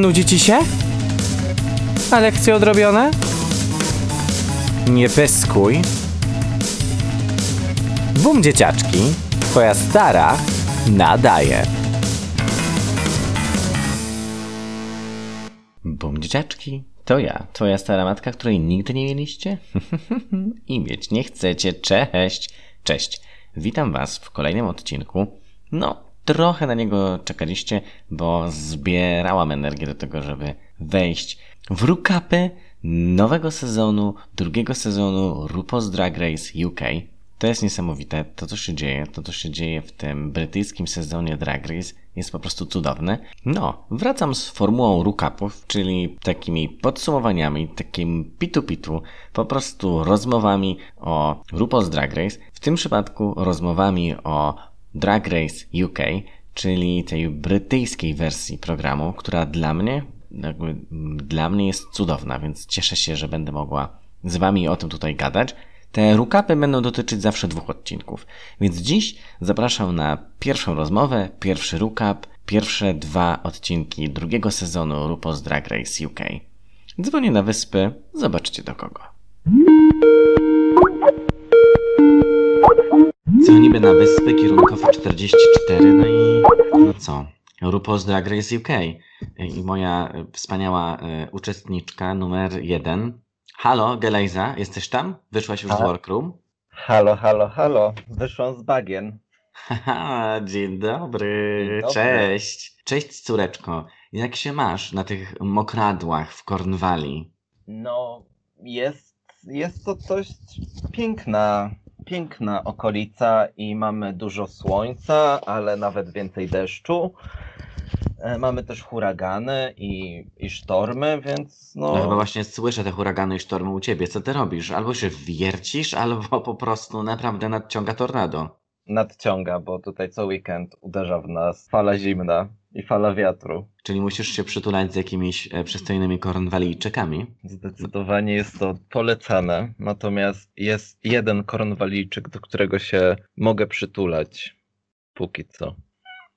Nudzi ci się? A lekcje odrobione? Nie pyskuj. Bum dzieciaczki, twoja stara nadaje. Bum dzieciaczki, to ja, twoja stara matka, której nigdy nie mieliście? I mieć nie chcecie. Cześć, cześć. Witam was w kolejnym odcinku. No, trochę na niego czekaliście, bo zbierałam energię do tego, żeby wejść w rukapy nowego sezonu, drugiego sezonu RuPaul's Drag Race UK. To jest niesamowite. To, co się dzieje, to, co się dzieje w tym brytyjskim sezonie Drag Race jest po prostu cudowne. No, wracam z formułą recapów, czyli takimi podsumowaniami, takim pitu-pitu, po prostu rozmowami o RuPaul's Drag Race. W tym przypadku rozmowami o Drag Race UK, czyli tej brytyjskiej wersji programu, która dla mnie, jakby, dla mnie jest cudowna, więc cieszę się, że będę mogła z Wami o tym tutaj gadać. Te recapy będą dotyczyć zawsze dwóch odcinków, więc dziś zapraszam na pierwszą rozmowę, pierwszy recap, pierwsze dwa odcinki drugiego sezonu RuPaul's Drag Race UK. Dzwonię na wyspy, zobaczcie do kogo. Co niby na wyspy kierunkowo 44, no i no co? RuPaul's Drag Race UK i moja wspaniała e, uczestniczka numer jeden. Halo, Gelejza, jesteś tam? Wyszłaś już z Tak. workroom? Halo, halo, halo. Wyszłam z bagien. Haha, dzień dobry, Dzień dobry. cześć. Cześć córeczko, jak się masz na tych mokradłach w Cornwalli? No, jest, jest to coś piękna, piękna okolica i mamy dużo słońca, ale nawet więcej deszczu. E, Mamy też huragany i, i sztormy, więc No no, chyba właśnie słyszę te huragany i sztormy u ciebie, co ty robisz? Albo się wiercisz, albo po prostu naprawdę nadciąga tornado. Nadciąga, bo tutaj co weekend uderza w nas fala zimna i fala wiatru. Czyli musisz się przytulać z jakimiś e, przystojnymi Kornwalijczykami. Zdecydowanie jest to polecane, natomiast jest jeden kornwalijczyk, do którego się mogę przytulać. Póki co.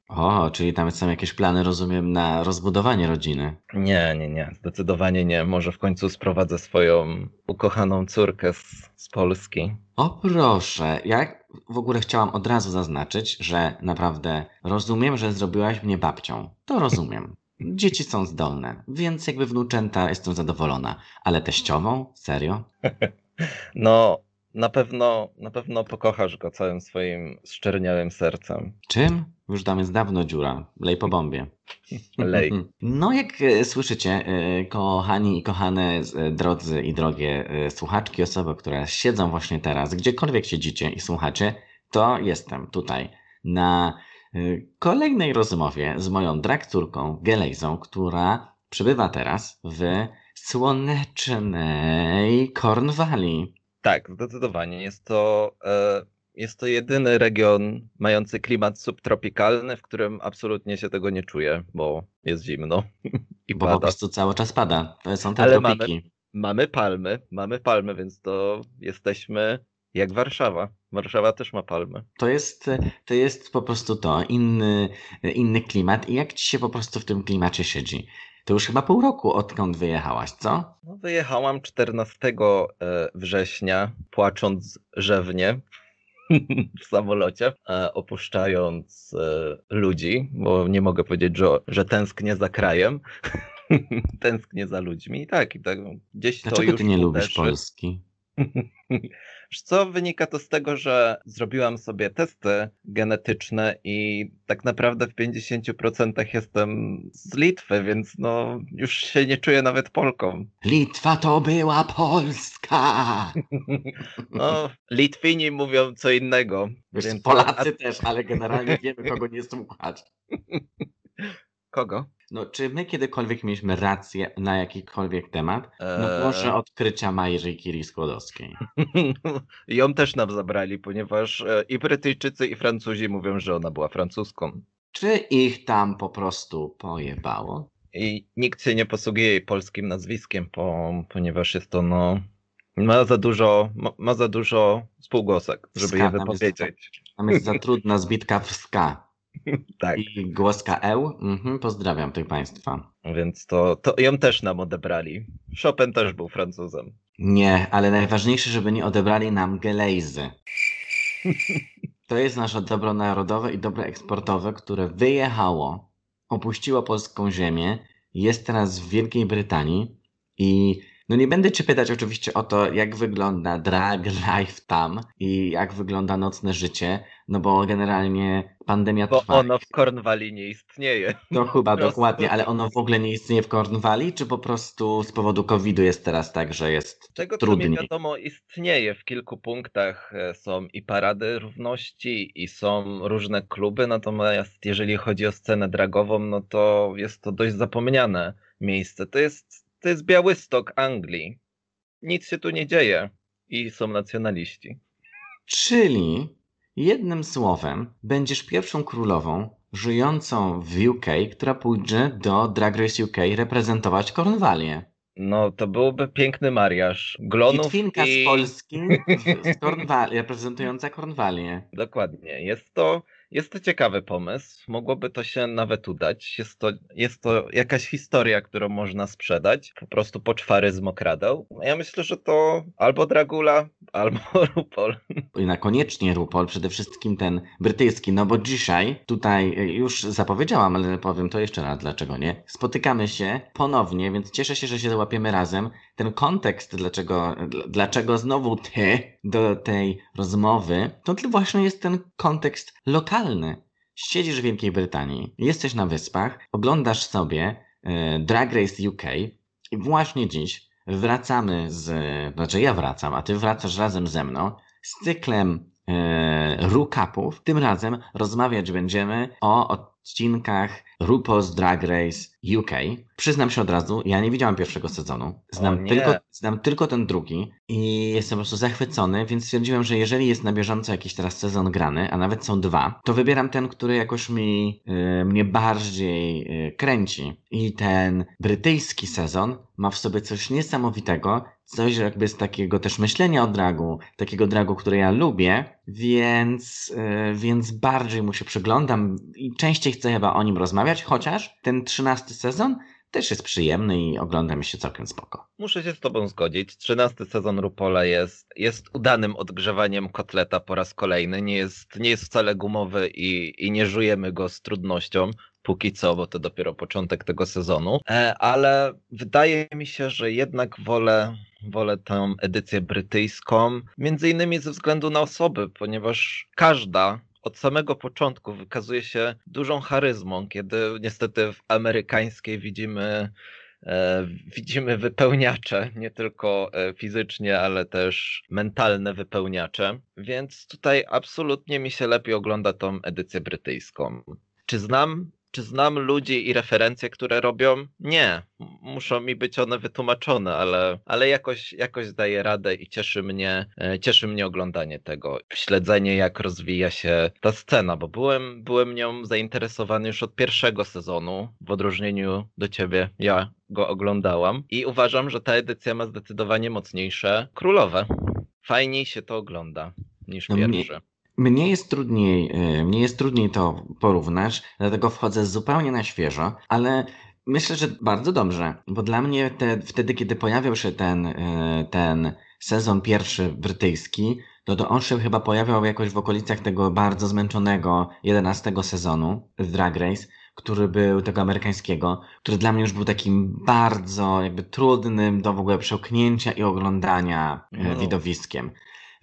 O, czyli tam są jakieś plany, rozumiem, na rozbudowanie rodziny. Nie, nie, nie, zdecydowanie nie. Może w końcu sprowadzę swoją ukochaną córkę z, z Polski. O proszę, ja w ogóle chciałam od razu zaznaczyć, że naprawdę rozumiem, że zrobiłaś mnie babcią. To rozumiem. Dzieci są zdolne, więc jakby wnuczęta jestem zadowolona. Ale teściową? Serio? No, na pewno, na pewno pokochasz go całym swoim szczerniałym sercem. Czym? Już tam jest dawno dziura. Lej po bombie. Lej. No jak e, słyszycie, e, kochani i kochane e, drodzy i drogie słuchaczki, osoby, które siedzą właśnie teraz, gdziekolwiek siedzicie i słuchacie, to jestem tutaj na kolejnej rozmowie z moją drag córką Gelejzą, która przybywa teraz w słonecznej Cornwalli. Tak, zdecydowanie. Jest to, e, jest to jedyny region mający klimat subtropikalny, w którym absolutnie się tego nie czuję, bo jest zimno i Bo po pada. prostu cały czas pada. To są te Ale tropiki. Mamy palmy, mamy palmy, więc to jesteśmy jak Warszawa. Warszawa też ma palmy. To jest, to jest po prostu to, inny, inny klimat i jak ci się po prostu w tym klimacie siedzi. To już chyba pół roku odkąd wyjechałaś, co? No, wyjechałam 14 e, września, płacząc rzewnie w samolocie, e, opuszczając e, ludzi, bo nie mogę powiedzieć, że, że tęsknię za krajem. tęsknię za ludźmi. I tak, i tak gdzieś to Dlaczego już ty nie lubisz uderzy. Polski? Co wynika to z tego, że zrobiłam sobie testy genetyczne i tak naprawdę w 50% jestem z Litwy, więc no już się nie czuję nawet Polką. Litwa to była Polska! No, Litwini mówią co innego. Wiesz, więc- Polacy też, ale generalnie wiemy, kogo nie słuchać. Kogo? No, czy my kiedykolwiek mieliśmy rację na jakikolwiek temat? No Eee. może odkrycia Majerzy Kiri Skłodowskiej. Ją też nam zabrali, ponieważ e, i Brytyjczycy, i Francuzi mówią, że ona była francuską. Czy ich tam po prostu pojebało? I nikt się nie posługuje jej polskim nazwiskiem, po, ponieważ jest to no. Ma za dużo, ma, ma za dużo spółgłosek, żeby je Ska, tam jest- wypowiedzieć. Tam jest za trudna zbitka w ska. tak. I głoska Eł. Mhm, pozdrawiam tych państwa. Więc to, to ją też nam odebrali. Chopin też był Francuzem. Nie, ale najważniejsze, żeby nie odebrali nam Gelejzy. To jest nasze dobro narodowe i dobro eksportowe, które wyjechało, opuściło polską ziemię, jest teraz w Wielkiej Brytanii i no nie będę cię pytać oczywiście o to, jak wygląda drag life tam i jak wygląda nocne życie, no bo generalnie pandemia Bo trwa. ono w Cornwalli nie istnieje. To chyba dokładnie, ale ono w ogóle nie istnieje w Cornwalli, czy po prostu z powodu COVID-u jest teraz tak, że jest mi trudniej? wiadomo istnieje w kilku punktach. e, Są i parady równości, i są różne kluby, natomiast jeżeli chodzi o scenę dragową, no to jest to dość zapomniane miejsce. To jest, to jest Białystok Anglii. Nic się tu nie dzieje i są nacjonaliści. Czyli jednym słowem będziesz pierwszą królową żyjącą w UK, która pójdzie do Drag Race UK reprezentować Kornwalię. No to byłby piękny mariaż glonów Litwinka i... z Polski w Kornwali, reprezentująca Kornwalię. Dokładnie. Jest to, jest to ciekawy pomysł. Mogłoby to się nawet udać. Jest to, jest to jakaś historia, którą można sprzedać. Po prostu poczwary z mokradeł. Ja myślę, że to albo Dragula, albo Rupol. I na koniecznie RuPaul, przede wszystkim ten brytyjski, no bo dzisiaj, tutaj e, już zapowiedziałam, ale powiem to jeszcze raz, dlaczego nie. Spotykamy się ponownie, więc cieszę się, że się załapiemy razem. Ten kontekst, dlaczego, dl- dlaczego znowu ty do tej rozmowy, to właśnie jest ten kontekst lokalny. Siedzisz w Wielkiej Brytanii, jesteś na wyspach, oglądasz sobie e, Drag Race UK i właśnie dziś wracamy z, znaczy ja wracam, a ty wracasz razem ze mną z cyklem e, recapów. Tym razem rozmawiać będziemy o odcinkach RuPaul's Drag Race UK. Przyznam się od razu, ja nie widziałam pierwszego sezonu. Znam, tylko, znam tylko ten drugi i jestem po prostu zachwycony, więc stwierdziłem, że jeżeli jest na bieżąco jakiś teraz sezon grany, a nawet są dwa, to wybieram ten, który jakoś mi, e, mnie bardziej e, kręci. I ten brytyjski sezon ma w sobie coś niesamowitego, coś jakby z takiego też myślenia o dragu, takiego dragu, który ja lubię, więc, e, więc bardziej mu się przyglądam i częściej chcę chyba o nim rozmawiać, chociaż ten trzynasty sezon też jest przyjemny i ogląda mi się całkiem spoko. Muszę się z tobą zgodzić. Trzynasty sezon Rupola jest, jest udanym odgrzewaniem kotleta po raz kolejny. Nie jest, nie jest wcale gumowy i, i nie żujemy go z trudnością. Póki co, bo to dopiero początek tego sezonu. E, ale wydaje mi się, że jednak wolę, wolę tę edycję brytyjską. Między innymi ze względu na osoby, ponieważ każda od samego początku wykazuje się dużą charyzmą, kiedy niestety w amerykańskiej widzimy e, widzimy wypełniacze, nie tylko e, fizycznie, ale też mentalne wypełniacze, więc tutaj absolutnie mi się lepiej ogląda tą edycję brytyjską. Czy znam, czy znam ludzi i referencje, które robią? Nie. Muszą mi być one wytłumaczone, ale, ale jakoś, jakoś daję radę i cieszy mnie, e, cieszy mnie oglądanie tego. Śledzenie, jak rozwija się ta scena, bo byłem, byłem nią zainteresowany już od pierwszego sezonu, w odróżnieniu do ciebie. Ja go oglądałam i uważam, że ta edycja ma zdecydowanie mocniejsze królowe. Fajniej się to ogląda niż No pierwsze. Mnie jest trudniej, y, mnie jest trudniej to porównać, dlatego wchodzę zupełnie na świeżo, ale myślę, że bardzo dobrze, bo dla mnie te, wtedy, kiedy pojawiał się ten, y, ten sezon pierwszy brytyjski, to, to on się chyba pojawiał jakoś w okolicach tego bardzo zmęczonego 11 sezonu w Drag Race, który był tego amerykańskiego, który dla mnie już był takim bardzo jakby trudnym do w ogóle przełknięcia i oglądania y, No. widowiskiem.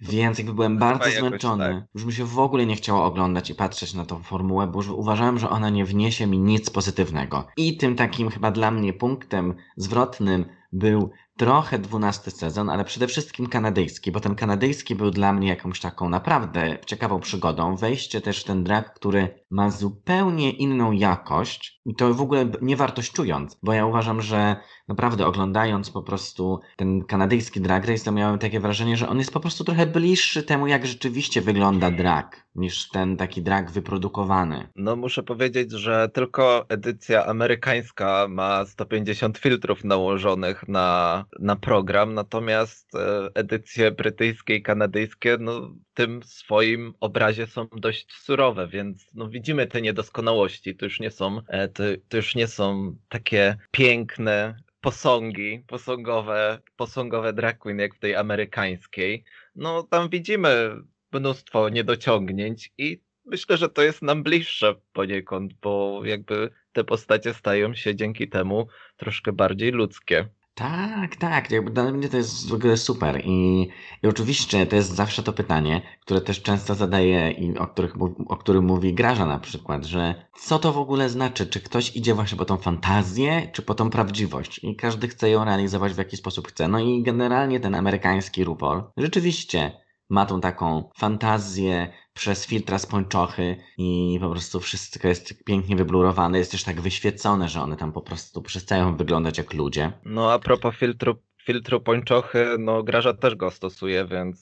Więc jakby byłem bardzo zmęczony. tak. Już mi się w ogóle nie chciało oglądać i patrzeć na tą formułę, bo już uważałem, że ona nie wniesie mi nic pozytywnego. I tym takim chyba dla mnie punktem zwrotnym był trochę dwunasty sezon, ale przede wszystkim kanadyjski, bo ten kanadyjski był dla mnie jakąś taką naprawdę ciekawą przygodą. Wejście też w ten drag, który ma zupełnie inną jakość i to w ogóle nie wartościując, bo ja uważam, że naprawdę oglądając po prostu ten kanadyjski drag race, to miałem takie wrażenie, że on jest po prostu trochę bliższy temu, jak rzeczywiście wygląda drag, niż ten taki drag wyprodukowany. No muszę powiedzieć, że tylko edycja amerykańska ma 150 filtrów nałożonych na, na program, natomiast e, edycje brytyjskie i kanadyjskie no, tym swoim obrazie są dość surowe, więc no, widzimy widzimy te niedoskonałości, to już nie są, e, to, to już nie są takie piękne posągi, posągowe, posągowe drag queen jak w tej amerykańskiej. No tam widzimy mnóstwo niedociągnięć i myślę, że to jest nam bliższe poniekąd, bo jakby te postacie stają się dzięki temu troszkę bardziej ludzkie. Tak, tak. Jakby dla mnie to jest w ogóle super. I, I oczywiście to jest zawsze to pytanie, które też często zadaję i o, których, o którym mówi Graża na przykład, że co to w ogóle znaczy? Czy ktoś idzie właśnie po tą fantazję, czy po tą prawdziwość? I każdy chce ją realizować w jaki sposób chce. No i generalnie ten amerykański RuPaul rzeczywiście ma tą taką fantazję przez filtra z pończochy i po prostu wszystko jest pięknie wyblurowane, jest też tak wyświecone, że one tam po prostu przestają wyglądać jak ludzie. No a propos filtru, filtru pończochy, no Graża też go stosuje, więc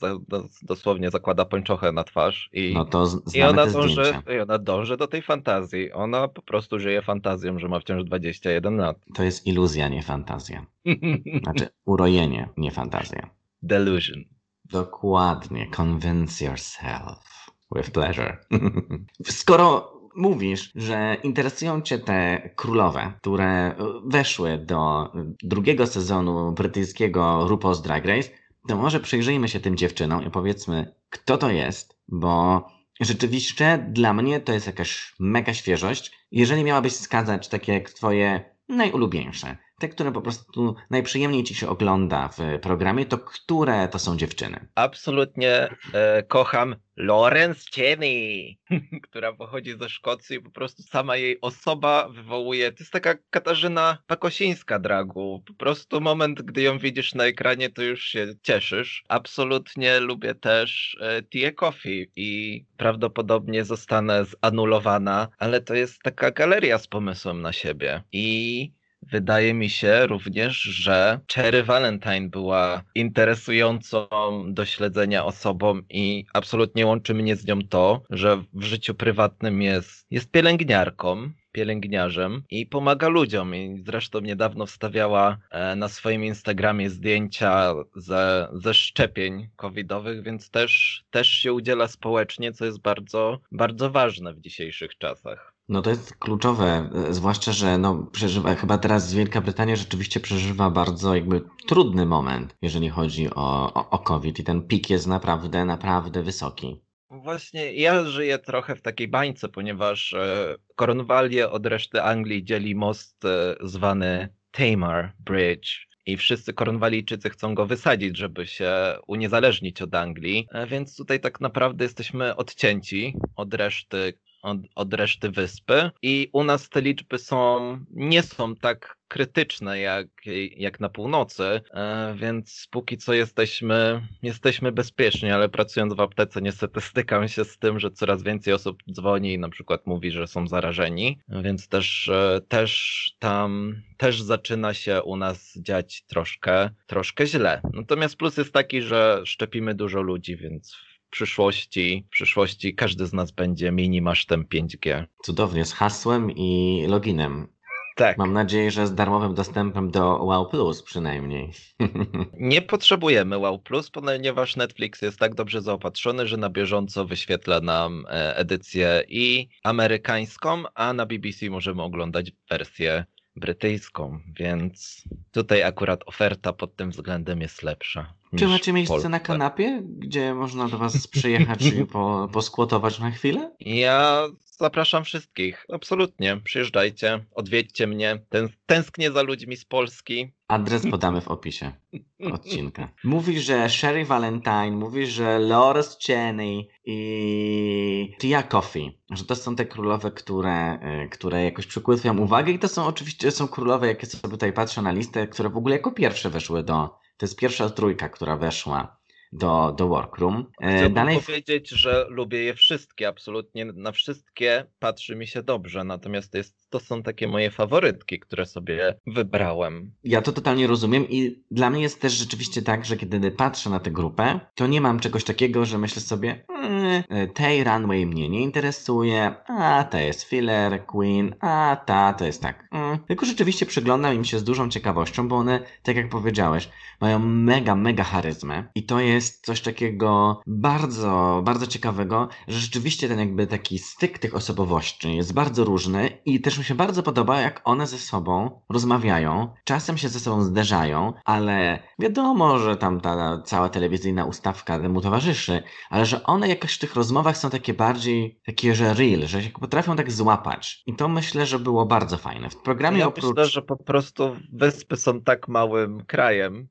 dosłownie zakłada pończochę na twarz i, no to i ona dąży, i ona dąży do tej fantazji. Ona po prostu żyje fantazją, że ma wciąż 21 lat. To jest iluzja, nie fantazja. Znaczy urojenie, nie fantazja. Delusion. Dokładnie. Convince yourself with pleasure. Skoro mówisz, że interesują cię te królowe, które weszły do drugiego sezonu brytyjskiego RuPaul's Drag Race, to może przyjrzyjmy się tym dziewczynom i powiedzmy, kto to jest, bo rzeczywiście dla mnie to jest jakaś mega świeżość. Jeżeli miałabyś wskazać takie jak twoje najulubieńsze, te, które po prostu najprzyjemniej ci się ogląda w programie, to które to są dziewczyny? Absolutnie e, kocham Lawrence Cheney, która pochodzi ze Szkocji. Po prostu sama jej osoba wywołuje. To jest taka Katarzyna Pakosińska dragu. Po prostu moment, gdy ją widzisz na ekranie, to już się cieszysz. Absolutnie lubię też e, Tia Coffee i prawdopodobnie zostanę zanulowana, ale to jest taka galeria z pomysłem na siebie. I Wydaje mi się również, że Cherry Valentine była interesującą do śledzenia osobą i absolutnie łączy mnie z nią to, że w życiu prywatnym jest, jest pielęgniarką, pielęgniarzem i pomaga ludziom. I zresztą niedawno wstawiała e, na swoim Instagramie zdjęcia ze, ze szczepień covidowych, więc też, też się udziela społecznie, co jest bardzo, bardzo ważne w dzisiejszych czasach. No to jest kluczowe, e, zwłaszcza, że no, przeżywa, chyba teraz Wielka Brytania rzeczywiście przeżywa bardzo jakby trudny moment, jeżeli chodzi o, o, o COVID i ten pik jest naprawdę, naprawdę wysoki. Właśnie ja żyję trochę w takiej bańce, ponieważ e, Kornwalię od reszty Anglii dzieli most e, zwany Tamar Bridge. I wszyscy Kornwalijczycy chcą go wysadzić, żeby się uniezależnić od Anglii. Więc tutaj tak naprawdę jesteśmy odcięci od reszty od, od reszty wyspy i u nas te liczby są, nie są tak krytyczne jak, jak na północy, e, więc póki co jesteśmy, jesteśmy bezpieczni, ale pracując w aptece niestety stykam się z tym, że coraz więcej osób dzwoni i na przykład mówi, że są zarażeni, więc też, e, też tam też zaczyna się u nas dziać troszkę, troszkę źle. Natomiast plus jest taki, że szczepimy dużo ludzi, więc przyszłości, w przyszłości każdy z nas będzie mini masztem 5G. Cudownie, z hasłem i loginem. Tak. Mam nadzieję, że z darmowym dostępem do Wow Plus przynajmniej. Nie potrzebujemy Wow Plus, ponieważ Netflix jest tak dobrze zaopatrzony, że na bieżąco wyświetla nam e, edycję i amerykańską, a na BBC możemy oglądać wersję brytyjską, więc tutaj akurat oferta pod tym względem jest lepsza. Czy macie miejsce na kanapie, gdzie można do Was przyjechać i po, poskłotować na chwilę? Ja zapraszam wszystkich. Absolutnie. Przyjeżdżajcie, odwiedźcie mnie. tęsknię za ludźmi z Polski. Adres podamy w opisie odcinka. Mówisz, że Sherry Valentine, mówisz, że Loris Cheney i Tia Coffee, że to są te królowe, które, y, które jakoś przykuły uwagę i to są oczywiście są królowe, jakie sobie tutaj patrzę na listę, które w ogóle jako pierwsze weszły do, to jest pierwsza trójka, która weszła do, do Workroom. E, Chciałbym Dalej... powiedzieć, że lubię je wszystkie, absolutnie na wszystkie patrzy mi się dobrze, natomiast to, jest, to są takie moje faworytki, które sobie wybrałem. Ja to totalnie rozumiem i dla mnie jest też rzeczywiście tak, że kiedy patrzę na tę grupę, to nie mam czegoś takiego, że myślę sobie, mm, tej runway mnie nie interesuje, a ta jest filler, queen, a ta to jest tak. Mm. Tylko rzeczywiście przyglądam im się z dużą ciekawością, bo one, tak jak powiedziałeś, mają mega, mega charyzmę i to jest coś takiego bardzo, bardzo ciekawego, że rzeczywiście ten jakby taki styk tych osobowości jest bardzo różny i też mi się bardzo podoba, jak one ze sobą rozmawiają, czasem się ze sobą zderzają, ale wiadomo, że tam ta cała telewizyjna ustawka temu towarzyszy, ale że one jakoś w tych rozmowach są takie bardziej, takie, że real, że się potrafią tak złapać. I to myślę, że było bardzo fajne. W programie Ja oprócz... myślę, że po prostu wyspy są tak małym krajem,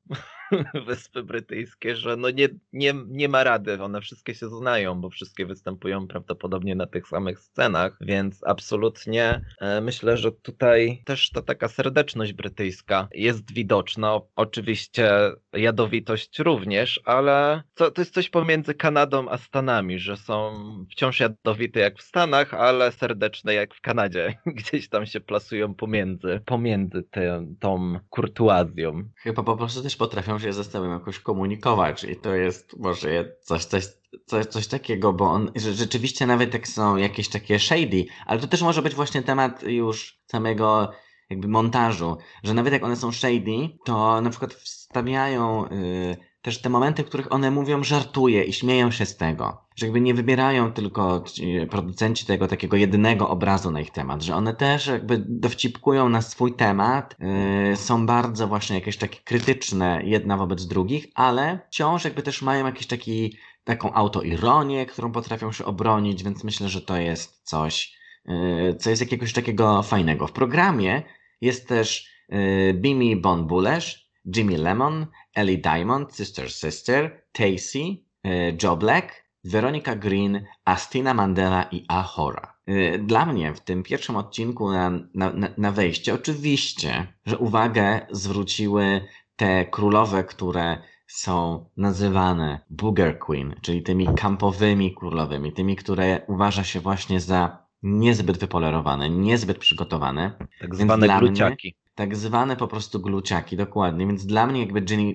Wyspy Brytyjskie, że no nie, nie, nie ma rady. One wszystkie się znają, bo wszystkie występują prawdopodobnie na tych samych scenach, więc absolutnie e, myślę, że tutaj też ta taka serdeczność brytyjska jest widoczna. Oczywiście jadowitość również, ale to, to jest coś pomiędzy Kanadą a Stanami, że są wciąż jadowite jak w Stanach, ale serdeczne jak w Kanadzie. Gdzieś tam się plasują pomiędzy, pomiędzy tę, tą kurtuazją. Chyba po prostu też potrafią się ze sobą jakoś komunikować i to jest może coś, coś, coś, coś takiego, bo on rzeczywiście nawet jak są jakieś takie shady, ale to też może być właśnie temat już samego jakby montażu, że nawet jak one są shady, to na przykład wstawiają yy, też te momenty, w których one mówią żartuje i śmieją się z tego. Że jakby nie wybierają tylko producenci tego takiego jedynego obrazu na ich temat, że one też jakby dowcipkują na swój temat, yy, są bardzo właśnie jakieś takie krytyczne jedna wobec drugich, ale wciąż jakby też mają jakiś taki, taką autoironię, którą potrafią się obronić, więc myślę, że to jest coś, yy, co jest jakiegoś takiego fajnego. W programie jest też yy, Bimi Bon Bulesz, Jimmy Lemon, Ellie Diamond, Sister Sister, Tacy, Joe Black, Veronica Green, Astina Mandela i Ahora. Dla mnie w tym pierwszym odcinku na, na, na wejście, oczywiście, że uwagę zwróciły te królowe, które są nazywane Booger Queen, czyli tymi kampowymi królowymi, tymi, które uważa się właśnie za niezbyt wypolerowane, niezbyt przygotowane. Tak zwane gluciaki. Tak zwane po prostu gluciaki, dokładnie. Więc dla mnie jakby Ginny,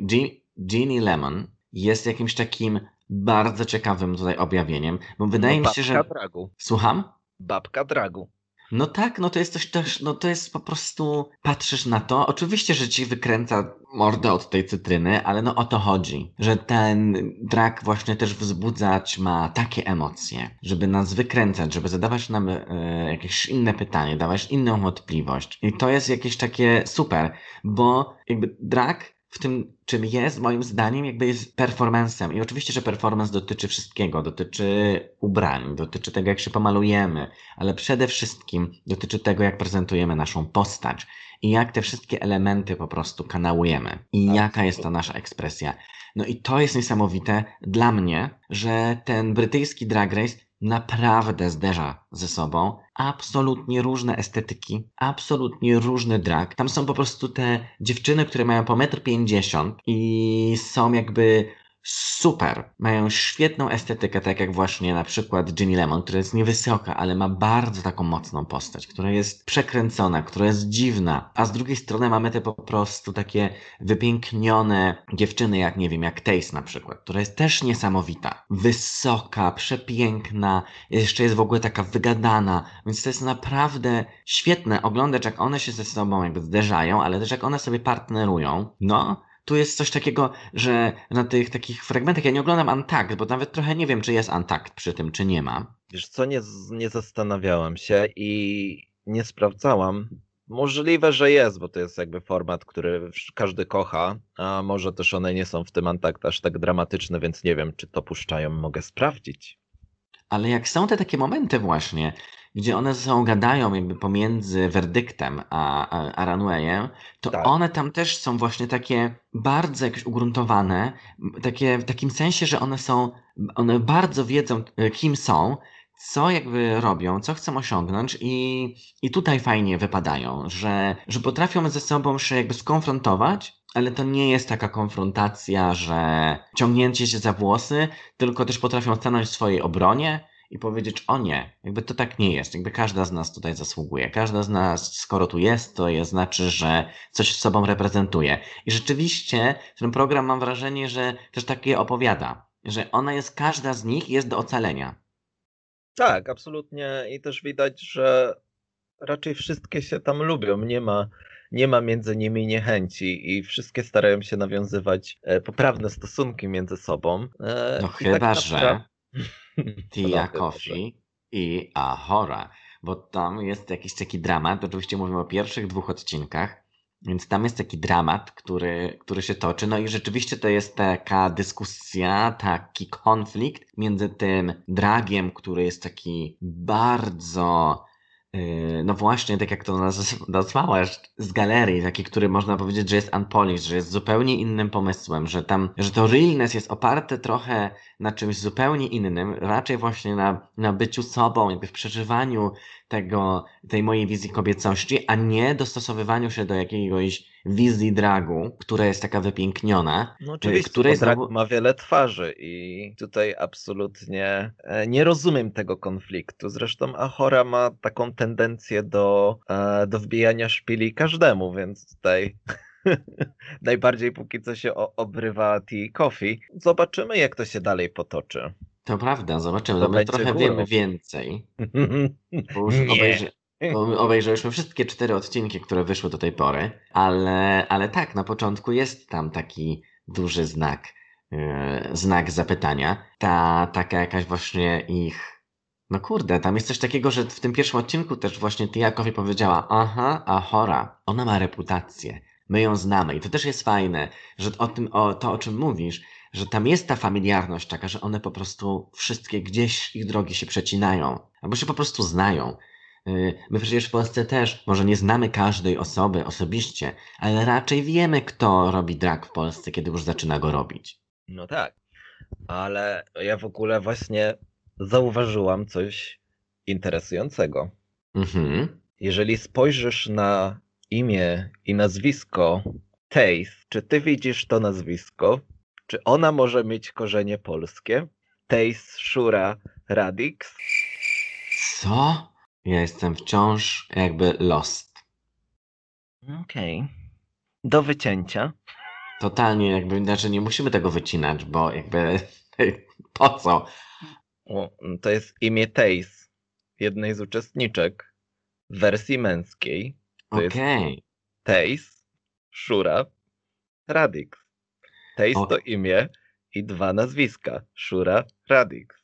Ginny Lemon jest jakimś takim bardzo ciekawym tutaj objawieniem, bo wydaje no, mi się, że... Dragu. Słucham? Babka Dragu. No tak, no to jest coś też, no to jest po prostu, patrzysz na to, oczywiście, że ci wykręca mordę od tej cytryny, ale no o to chodzi, że ten drag właśnie też wzbudzać ma takie emocje, żeby nas wykręcać, żeby zadawać nam e, jakieś inne pytanie, dawać inną wątpliwość. I to jest jakieś takie super, bo jakby drag w tym, czym jest, moim zdaniem, jakby jest performancem. I oczywiście, że performance dotyczy wszystkiego. Dotyczy ubrań, dotyczy tego, jak się pomalujemy, ale przede wszystkim dotyczy tego, jak prezentujemy naszą postać i jak te wszystkie elementy po prostu kanałujemy i tak. jaka jest ta nasza ekspresja. No i to jest niesamowite dla mnie, że ten brytyjski drag race naprawdę zderza ze sobą absolutnie różne estetyki, absolutnie różny drag. Tam są po prostu te dziewczyny, które mają po 1,50 m i są jakby super. Mają świetną estetykę, tak jak właśnie na przykład Ginny Lemon, która jest niewysoka, ale ma bardzo taką mocną postać, która jest przekręcona, która jest dziwna. A z drugiej strony mamy te po prostu takie wypięknione dziewczyny, jak nie wiem, jak Tace na przykład, która jest też niesamowita. Wysoka, przepiękna, jeszcze jest w ogóle taka wygadana, więc to jest naprawdę świetne oglądać, jak one się ze sobą jakby zderzają, ale też jak one sobie partnerują. No, tu jest coś takiego, że na tych takich fragmentach ja nie oglądam Antakt, bo nawet trochę nie wiem, czy jest Antakt przy tym, czy nie ma. Wiesz co, nie, nie zastanawiałam się i nie sprawdzałam. Możliwe, że jest, bo to jest jakby format, który każdy kocha, a może też one nie są w tym Antakt aż tak dramatyczne, więc nie wiem, czy to puszczają, mogę sprawdzić. Ale jak są te takie momenty właśnie, gdzie one ze sobą gadają jakby pomiędzy werdyktem a, a, a runwayem, to tak. one tam też są właśnie takie bardzo jakieś ugruntowane, takie w takim sensie, że one są, one bardzo wiedzą, e, kim są, co jakby robią, co chcą osiągnąć i, i tutaj fajnie wypadają, że, że potrafią ze sobą się jakby skonfrontować, ale to nie jest taka konfrontacja, że ciągnięcie się za włosy, tylko też potrafią stanąć w swojej obronie, i powiedzieć, o nie, jakby to tak nie jest, jakby każda z nas tutaj zasługuje. Każda z nas, skoro tu jest, to jest, znaczy, że coś z sobą reprezentuje. I rzeczywiście ten program mam wrażenie, że też takie opowiada, że ona jest, każda z nich jest do ocalenia. Tak, absolutnie. I też widać, że raczej wszystkie się tam lubią. Nie ma, nie ma między nimi niechęci i wszystkie starają się nawiązywać e, poprawne stosunki między sobą. E, no chyba, tak że Tia Coffee i Ahora, bo tam jest jakiś taki dramat. Oczywiście mówimy o pierwszych dwóch odcinkach. Więc tam jest taki dramat, który, który się toczy. No i rzeczywiście to jest taka dyskusja, taki konflikt między tym dragiem, który jest taki bardzo Yy, no właśnie, tak jak to nazwałaś, z galerii, taki, który można powiedzieć, że jest unpolished, że jest zupełnie innym pomysłem, że tam, że to realness jest oparte trochę na czymś zupełnie innym, raczej właśnie na, na byciu sobą, jakby w przeżywaniu tego, tej mojej wizji kobiecości, a nie dostosowywaniu się do jakiegoś wizji dragu, która jest taka wypiękniona. No oczywiście, której znowu... drag ma wiele twarzy i tutaj absolutnie e, nie rozumiem tego konfliktu. Zresztą Ahora ma taką tendencję do, e, do wbijania szpili każdemu, więc tutaj najbardziej póki co się obrywa Tea Coffee. Zobaczymy, jak to się dalej potoczy. To prawda, zobaczymy. To my trochę górą. wiemy więcej. Bo już obejrzy... obejrzeliśmy wszystkie cztery odcinki, które wyszły do tej pory, ale, ale tak, na początku jest tam taki duży znak, yy, znak zapytania. Ta taka jakaś właśnie ich. No kurde, tam jest coś takiego, że w tym pierwszym odcinku też właśnie Tiakowi powiedziała, aha, a chora, ona ma reputację, my ją znamy i to też jest fajne, że o tym, o to o czym mówisz, że tam jest ta familiarność taka, że one po prostu wszystkie gdzieś ich drogi się przecinają, albo się po prostu znają. Y, my przecież w Polsce też może nie znamy każdej osoby osobiście, ale raczej wiemy, kto robi drag w Polsce, kiedy już zaczyna go robić. No tak, ale ja w ogóle właśnie zauważyłam coś interesującego. Mhm. Jeżeli spojrzysz na imię i nazwisko Taze, czy ty widzisz to nazwisko? Czy ona może mieć korzenie polskie? Tejs Shura Radix? Co? Ja jestem wciąż jakby lost. Okej. Okay. Do wycięcia. Totalnie jakby, znaczy nie musimy tego wycinać, bo jakby po co? O, to jest imię Tejs, jednej z uczestniczek w wersji męskiej. Okej. Okay. Tejs Shura Radix. Taste to imię i dwa nazwiska. Shura Radix.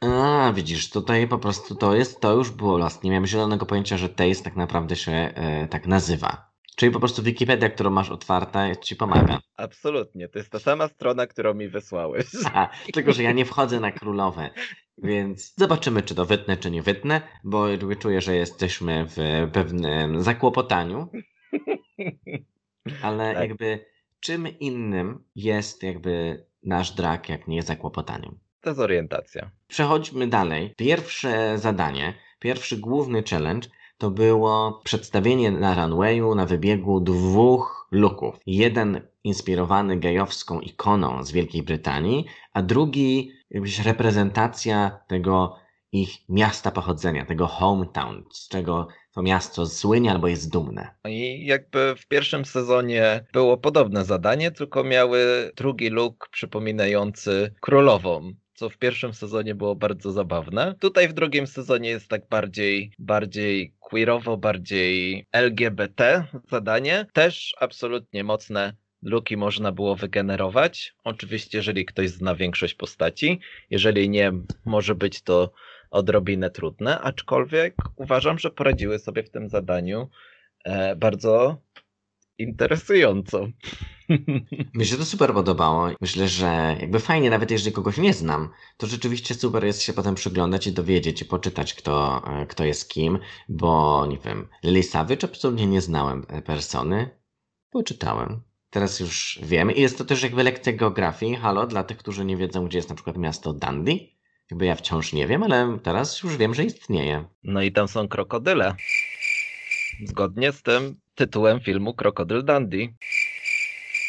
A, widzisz, tutaj po prostu to jest, to już było las. Nie miałem zielonego pojęcia, że Taste tak naprawdę się e, tak nazywa. Czyli po prostu Wikipedia, którą masz otwarta, ci pomaga. Absolutnie, to jest ta sama strona, którą mi wysłałeś. Aha, tylko, że ja nie wchodzę na królowe, więc zobaczymy, czy to wytnę, czy nie wytnę, bo czuję, że jesteśmy w pewnym zakłopotaniu. Ale tak. jakby czym innym jest jakby nasz drak, jak nie zakłopotaniem. Dezorientacja. Przechodźmy dalej. Pierwsze zadanie, pierwszy główny challenge to było przedstawienie na runwayu, na wybiegu dwóch looków. Jeden inspirowany gejowską ikoną z Wielkiej Brytanii, a drugi jakbyś reprezentacja tego ich miasta pochodzenia, tego hometown, z czego to miasto słynie albo jest dumne. I jakby w pierwszym sezonie było podobne zadanie, tylko miały drugi look przypominający królową co w pierwszym sezonie było bardzo zabawne. Tutaj w drugim sezonie jest tak bardziej, bardziej queerowo, bardziej LGBT zadanie. Też absolutnie mocne luki można było wygenerować. Oczywiście, jeżeli ktoś zna większość postaci. Jeżeli nie, może być to odrobinę trudne, aczkolwiek uważam, że poradziły sobie w tym zadaniu e, bardzo interesująco. Mi się to super podobało. Myślę, że jakby fajnie, nawet jeżeli kogoś nie znam, to rzeczywiście super jest się potem przyglądać i dowiedzieć i poczytać, kto, e, kto jest kim, bo nie wiem, Lily Savage absolutnie nie znałem persony. Poczytałem. Teraz już wiem. I jest to też jakby lekcja geografii. Halo, dla tych, którzy nie wiedzą, gdzie jest na przykład miasto Dundee. Jakby ja wciąż nie wiem, ale teraz już wiem, że istnieje. No i tam są krokodyle. Zgodnie z tym tytułem filmu Krokodyl Dundee.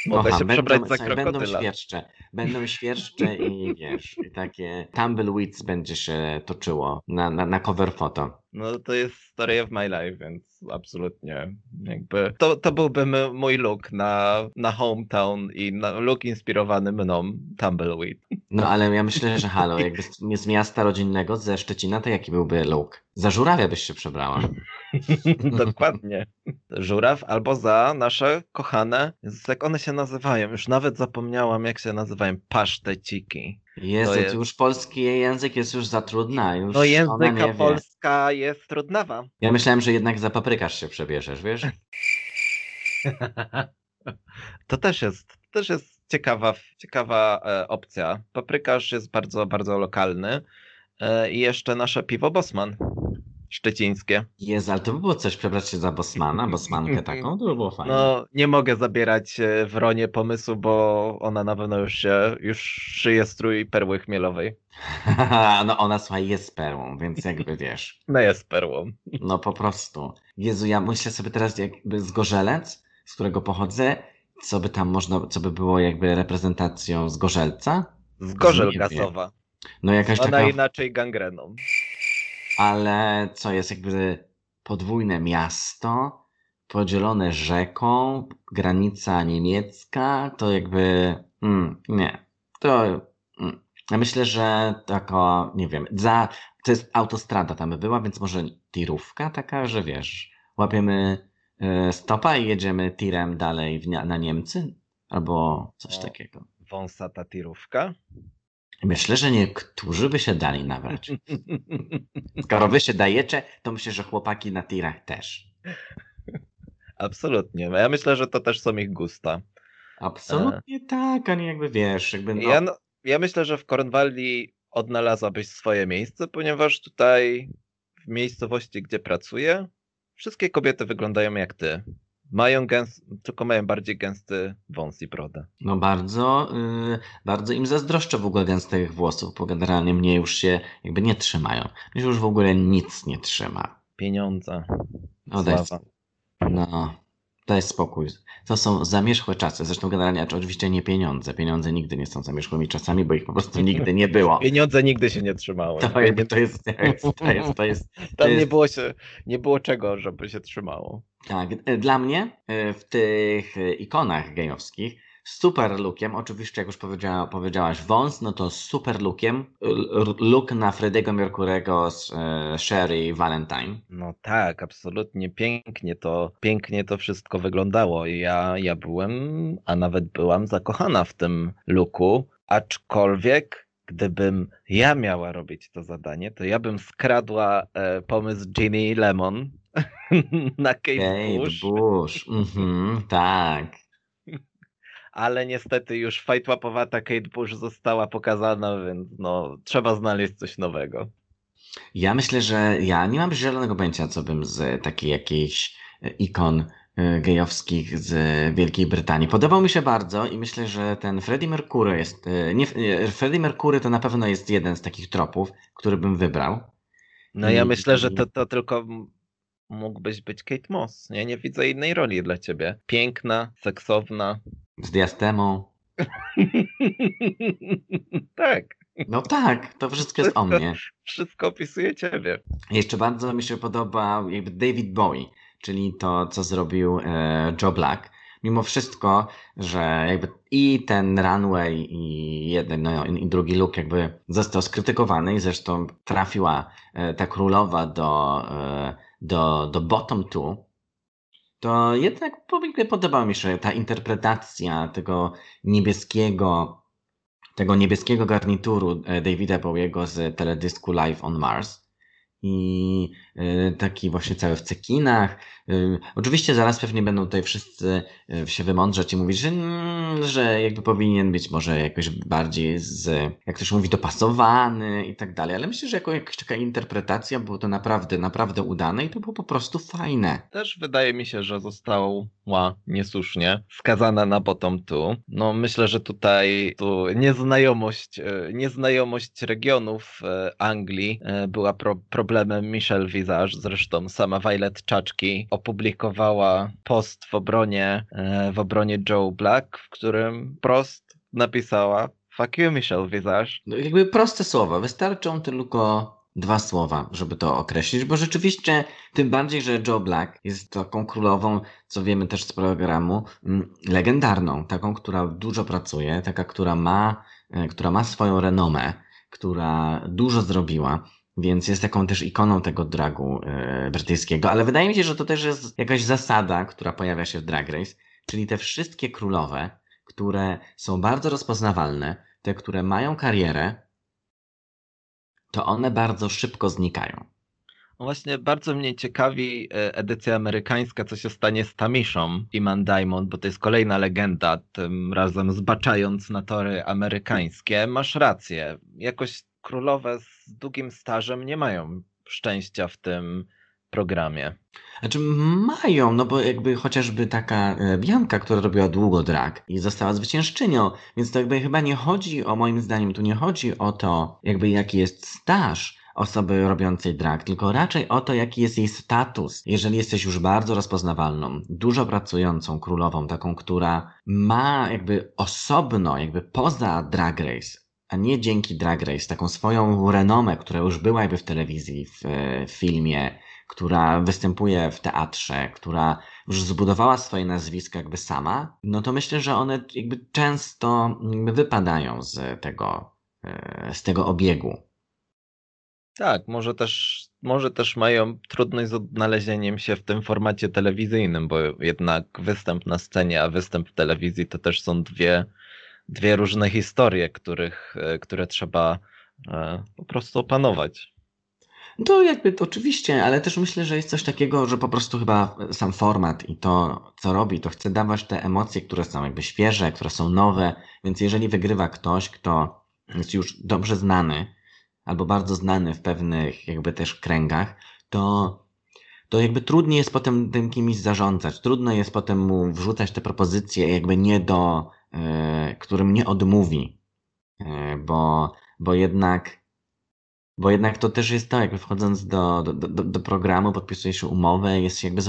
Mogę się będą, przebrać za krokodyla. Będą świerszcze, będą świerszcze i wiesz, i takie tumbleweeds będzie się toczyło na, na, na cover foto. No to jest story of my life, więc absolutnie jakby to, to byłby mój look na, na hometown i na look inspirowany mną Tumbleweed. No ale ja myślę, że halo, jakby z, z miasta rodzinnego, ze Szczecina, to jaki byłby look? Za żurawia byś się przebrała. Dokładnie. Żuraw albo za nasze kochane, jak one się nazywają, już nawet zapomniałam jak się nazywają, paszteciki. Jezu, jest- już polski język jest już za trudna. Już No języka wie. polska jest trudnawa. Ja myślałem, że jednak za paprykarz się przebierzesz, wiesz? To też jest, też jest ciekawa, ciekawa e, opcja. Paprykarz jest bardzo, bardzo lokalny. E, I jeszcze nasze piwo Bosman szczecińskie. Jezu, ale to by było coś przebrać się za Bosmana, Bosmankę taką, to by było fajnie. No, nie mogę zabierać e, Wronie pomysłu, bo ona na pewno już się, już szyje strój perły chmielowej. no ona słuchaj jest perłą, więc jakby wiesz, No jest perłą. no po prostu. Jezu, ja myślę sobie teraz jakby z Gorzelec, z którego pochodzę, co by tam można, co by było jakby reprezentacją z Gorzelca? Z gorzel gasowa. No jakaś Ona taka, inaczej gangreną. Ale co jest jakby podwójne miasto, podzielone rzeką, granica niemiecka, to jakby, mm, nie, to, mm. ja myślę, że taka, nie wiem, za, to jest autostrada tam by była, więc może tirówka taka, że wiesz, łapiemy e, stopa i jedziemy tirem dalej w, na Niemcy, albo coś O. takiego. Wąsata tirówka. Myślę, że niektórzy by się dali nabrać. Skoro wy się dajecie, to myślę, że chłopaki na tirach też. Absolutnie. Ja myślę, że to też są ich gusta. Absolutnie tak, a nie jakby wiesz, jakby no, Ja, no, ja myślę, że w Cornwalli odnalazłabyś swoje miejsce, ponieważ tutaj w miejscowości, gdzie pracuję, wszystkie kobiety wyglądają jak ty. Mają gęs, tylko mają bardziej gęsty wąs i brodę. no bardzo, y, bardzo im zazdroszczę w ogóle gęstych włosów, bo generalnie mnie już się jakby nie trzymają. Mnie już w ogóle nic nie trzyma. Pieniądze. Daj, Sława. no, daj spokój. To są zamierzchłe czasy. Zresztą generalnie oczywiście nie pieniądze. Pieniądze nigdy nie są zamierzchłymi czasami, bo ich po prostu nigdy nie było. Pieniądze nigdy się nie trzymały. To, jakby to jest, to jest, to jest, to jest, to Tam nie jest było, się, nie było czego, żeby się trzymało. Tak, dla mnie e, w tych e, ikonach gejowskich super lookiem, oczywiście jak już powiedziała, powiedziałaś wąs, no to super lookiem look na Frediego Mercurego z e, Sherry Valentine. No tak, absolutnie pięknie to, pięknie to wszystko wyglądało. Ja, ja byłem, a nawet byłam zakochana w tym looku, aczkolwiek gdybym ja miała robić to zadanie, to ja bym skradła e, pomysł Ginny Lemon na Kate Kate Bush, Bush, mhm, tak. Ale niestety już fajtłapowata Kate Bush została pokazana, więc no trzeba znaleźć coś nowego. Ja myślę, że ja nie mam zielonego pojęcia, co bym z takiej jakiejś e, ikon e, gejowskich z Wielkiej Brytanii. Podobał mi się bardzo i myślę, że ten Freddie Mercury jest, e, nie, Freddie Mercury to na pewno jest jeden z takich tropów, który bym wybrał. No ja I- myślę, że to, to tylko mógłbyś być Kate Moss. Nie, nie widzę innej roli dla ciebie. Piękna, seksowna. Z diastemą. tak, No tak, to wszystko jest o mnie. wszystko opisuje ciebie. Jeszcze bardzo mi się podoba jakby David Bowie, czyli to, co zrobił e, Joe Black. Mimo wszystko, że jakby i ten runway, i jeden, no, i drugi look jakby został skrytykowany i zresztą trafiła e, ta królowa do, e, do, do bottom two, to jednak po- podobała mi się ta interpretacja tego niebieskiego, tego niebieskiego garnituru e, Davida Bowiego z teledysku Live on Mars. I e, taki właśnie cały w cekinach. E, Oczywiście zaraz pewnie będą tutaj wszyscy e, się wymądrzać i mówić, że, mm, że jakby powinien być może jakoś bardziej z, jak ktoś mówi, dopasowany i tak dalej. Ale myślę, że jako jakaś taka interpretacja było to naprawdę, naprawdę udane i to było po prostu fajne. Też wydaje mi się, że została niesłusznie skazana na bottom two. No myślę, że tutaj tu nieznajomość, nieznajomość regionów Anglii była pro, problemem Michelle Visage. Zresztą sama Violet Czaczki opublikowała post w obronie, e, w obronie Joe Black, w którym prost napisała Fuck you, Michelle Visage. No, jakby proste słowa, wystarczą tylko dwa słowa, żeby to określić, bo rzeczywiście, tym bardziej, że Joe Black jest taką królową, co wiemy też z programu, mm, legendarną, taką, która dużo pracuje, taka, która ma, e, która ma swoją renomę, która dużo zrobiła. Więc jest taką też ikoną tego dragu e, brytyjskiego, ale wydaje mi się, że to też jest jakaś zasada, która pojawia się w Drag Race, czyli te wszystkie królowe, które są bardzo rozpoznawalne, te, które mają karierę, to one bardzo szybko znikają. Właśnie bardzo mnie ciekawi e, edycja amerykańska, co się stanie z Tamishą Iman Diamond, bo to jest kolejna legenda, tym razem zbaczając na tory amerykańskie. Masz rację, jakoś królowe z długim stażem nie mają szczęścia w tym programie. Znaczy mają, no bo jakby chociażby taka e, Bianka, która robiła długo drag i została zwyciężczynią, więc to jakby chyba nie chodzi o, moim zdaniem, tu nie chodzi o to, jakby jaki jest staż osoby robiącej drag, tylko raczej o to, jaki jest jej status. Jeżeli jesteś już bardzo rozpoznawalną, dużo pracującą królową, taką, która ma jakby osobno, jakby poza drag race, a nie dzięki Drag Race, taką swoją renomę, która już była jakby w telewizji, w, w filmie, która występuje w teatrze, która już zbudowała swoje nazwisko jakby sama, no to myślę, że one jakby często jakby wypadają z tego, e, z tego obiegu. Tak, może też, może też mają trudność z odnalezieniem się w tym formacie telewizyjnym, bo jednak występ na scenie, a występ w telewizji to też są dwie, dwie różne historie, których, e, które trzeba e, po prostu opanować. To jakby to oczywiście, ale też myślę, że jest coś takiego, że po prostu chyba sam format i to, co robi, to chce dawać te emocje, które są jakby świeże, które są nowe, więc jeżeli wygrywa ktoś, kto jest już dobrze znany, albo bardzo znany w pewnych jakby też kręgach, to, to jakby trudniej jest potem tym kimś zarządzać. Trudno jest potem mu wrzucać te propozycje jakby nie do, którym nie odmówi. Yy, bo, bo jednak bo jednak to też jest to, jakby wchodząc do, do, do, do programu, podpisujesz umowę, jest się jakby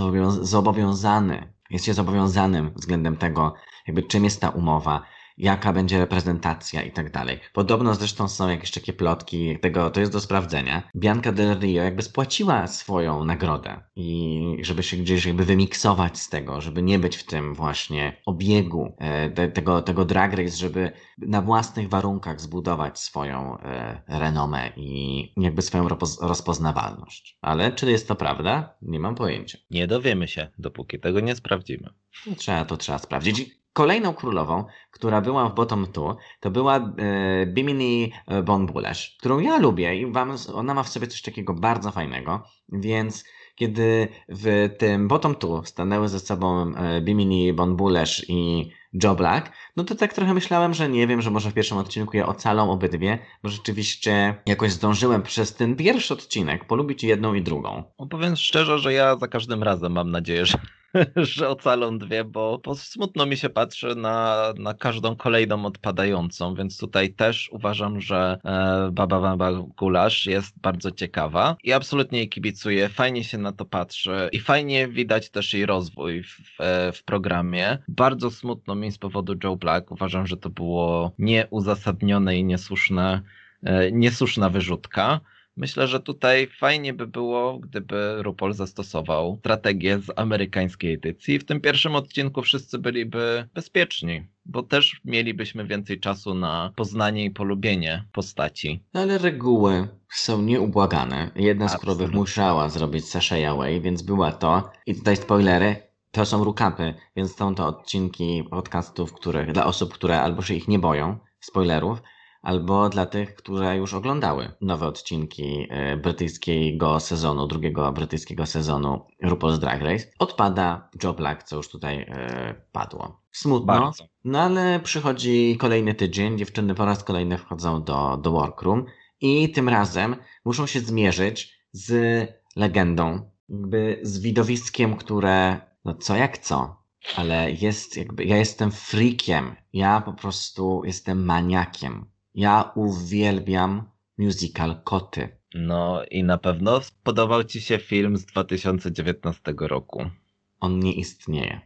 zobowiązany, jest się zobowiązanym względem tego, jakby czym jest ta umowa, jaka będzie reprezentacja i tak dalej. Podobno zresztą są jakieś takie plotki, tego to jest do sprawdzenia. Bianca Del Rio jakby spłaciła swoją nagrodę i żeby się gdzieś jakby wymiksować z tego, żeby nie być w tym właśnie obiegu e, te, tego, tego drag race, żeby na własnych warunkach zbudować swoją e, renomę i jakby swoją rozpoznawalność. Ale czy jest to prawda? Nie mam pojęcia. Nie dowiemy się, dopóki tego nie sprawdzimy. Trzeba to trzeba sprawdzić. Kolejną królową, która była w Bottom 2, to była e, Bimini Bonbulash, którą ja lubię i wam, ona ma w sobie coś takiego bardzo fajnego, więc kiedy w tym Bottom 2 stanęły ze sobą e, Bimini Bonbulash i Joe Black, no to tak trochę myślałem, że nie wiem, że może w pierwszym odcinku je ocalą obydwie, bo rzeczywiście jakoś zdążyłem przez ten pierwszy odcinek polubić jedną i drugą. Opowiem szczerze, że ja za każdym razem mam nadzieję, że że ocalą dwie, bo, bo smutno mi się patrzy na, na każdą kolejną odpadającą, więc tutaj też uważam, że e, Baba Baba Gulasz jest bardzo ciekawa i absolutnie jej kibicuję, fajnie się na to patrzy i fajnie widać też jej rozwój w, w, w programie. Bardzo smutno mi z powodu Joe Black, uważam, że to było nieuzasadnione i niesłuszne, e, niesłuszna wyrzutka. Myślę, że tutaj fajnie by było, gdyby RuPaul zastosował strategię z amerykańskiej edycji. W tym pierwszym odcinku wszyscy byliby bezpieczni, bo też mielibyśmy więcej czasu na poznanie i polubienie postaci. Ale reguły są nieubłagane. Jedna z królowych musiała zrobić Sasha Away, więc była to. I tutaj spoilery, to są rukapy, więc są to odcinki podcastów, których, dla osób, które albo się ich nie boją, spoilerów, albo dla tych, które już oglądały nowe odcinki e, brytyjskiego sezonu, drugiego brytyjskiego sezonu RuPaul's Drag Race, odpada Joe Black, co już tutaj e, padło. Smutno, Bardzo. no ale przychodzi kolejny tydzień, dziewczyny po raz kolejny wchodzą do, do workroom i tym razem muszą się zmierzyć z legendą, jakby z widowiskiem, które, no co jak co, ale jest jakby, ja jestem freakiem, ja po prostu jestem maniakiem ja uwielbiam musical Koty. No i na pewno podobał Ci się film z 2019 roku. On nie istnieje.